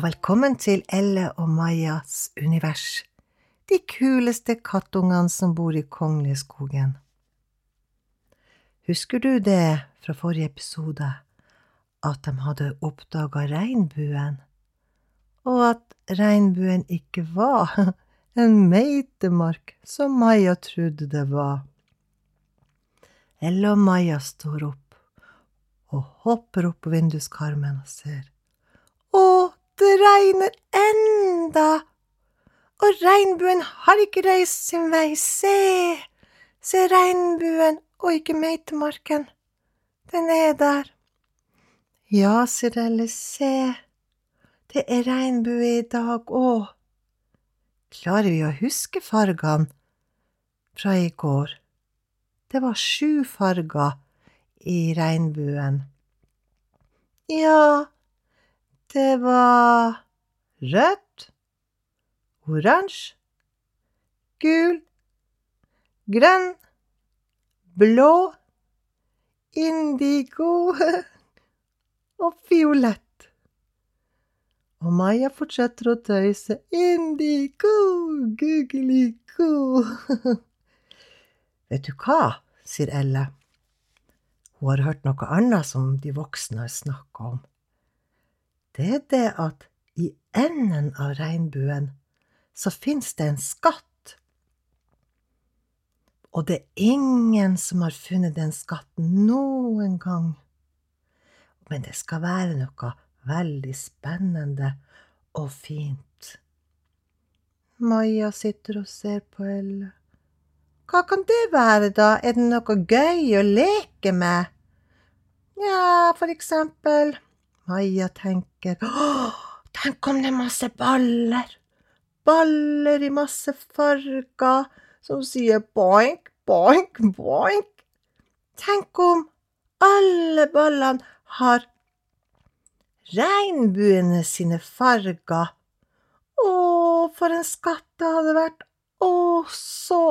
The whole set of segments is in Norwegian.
og velkommen til Elle og Majas univers, de kuleste kattungene som bor i Kongleskogen. Husker du det fra forrige episode, at de hadde oppdaga regnbuen, og at regnbuen ikke var en meitemark som Maja trodde det var? Elle og Maja står opp og hopper opp på vinduskarmen og ser. Å, det regner enda! Og regnbuen har ikke reist sin vei, se! Se regnbuen og ikke meitemarken. Den er der. Ja, sier Elle, se. Det er regnbue i dag òg. Klarer vi å huske fargene fra i går? Det var sju farger i regnbuen. Ja, det var rødt, oransje, gul, grønn, blå, indigo og fiolett. Og Maja fortsetter å tøyse indigo, gugeligo. Vet du hva, sier Elle. Hun har hørt noe annet som de voksne har snakka om. Det er det at i enden av regnbuen så fins det en skatt. Og det er ingen som har funnet den skatten noen gang. Men det skal være noe veldig spennende og fint. Maja sitter og ser på Elle. Hva kan det være, da? Er det noe gøy å leke med? Ja, for eksempel Maja tenker Åh, tenk om det er masse baller! Baller i masse farger som sier boink, boink, boink. Tenk om alle ballene har regnbuene sine farger. Å, for en skatt det hadde vært! Å, så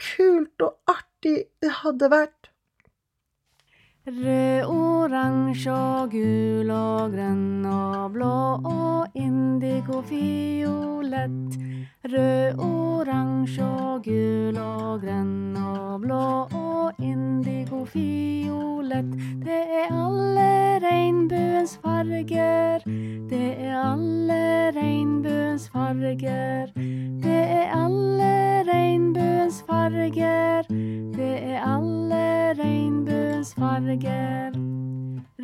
kult og artig det hadde vært. Rød, oransje og gul og grønn og blå og indigo fiolett. Rød, oransje og gul og grønn og blå og indigo fiolett. Det er alle regnbuens farger.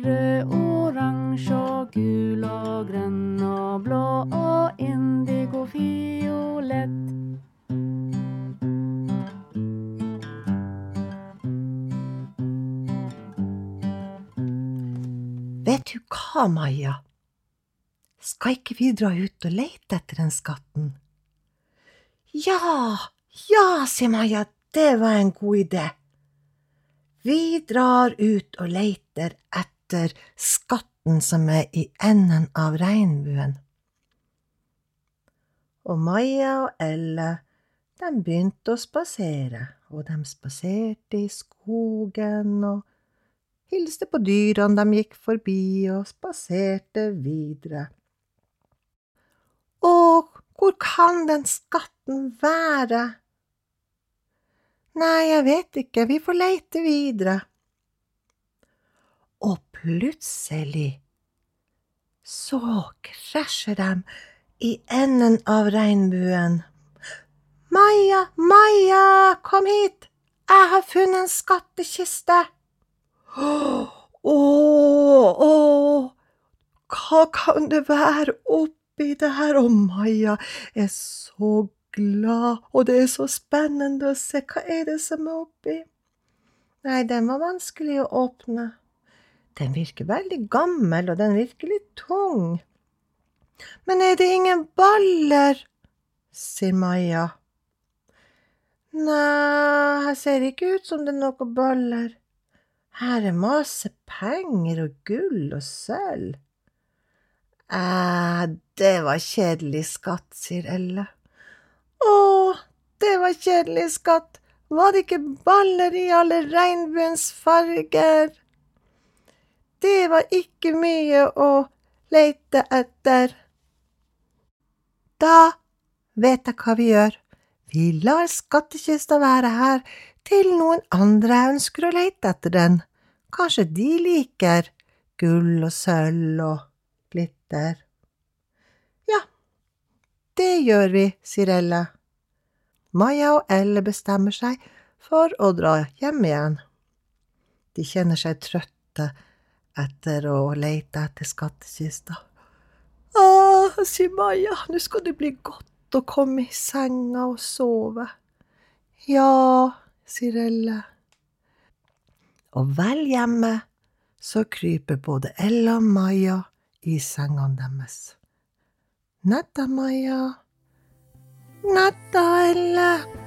Rød, oransje og gul og grønn og blå og indigo fiolett. Vet du hva, Maja? Skal ikke vi dra ut og leite etter den skatten? Ja, ja, sier Maja, det var en god idé. Vi drar ut og leiter etter skatten som er i enden av regnbuen. Og Maja og Elle, de begynte å spasere, og de spaserte i skogen og hilste på dyrene de gikk forbi, og spaserte videre. Og hvor kan den skatten være? Nei, jeg vet ikke, vi får leite videre. Og plutselig så krasjer de i enden av regnbuen. Maja, Maja, kom hit, jeg har funnet en skattkiste. Å, å, hva kan det være oppi der? Og Maja er så glad, og det er så spennende å se. Hva er det som er oppi? Nei, den var vanskelig å åpne. Den virker veldig gammel, og den virker litt tung. Men er det ingen baller? sier Maja. Nei, her ser det ikke ut som det er noen baller. Her er masse penger og gull og sølv. Æ, det var kjedelig skatt, sier Elle. Å, det var kjedelig skatt, var det ikke baller i alle regnbuens farger? Det var ikke mye å leite etter. Da vet jeg hva vi gjør. Vi lar skattkista være her til noen andre ønsker å leite etter den. Kanskje de liker gull og sølv og glitter. Det gjør vi, sier Elle. Maja og Elle bestemmer seg for å dra hjem igjen. De kjenner seg trøtte etter å leite etter skattkista. Åh, sier Maja, nå skal det bli godt å komme i senga og sove. Ja, sier Elle. Og vel hjemme så kryper både Elle og Maja i sengene deres. nätämaja, nätä jälle.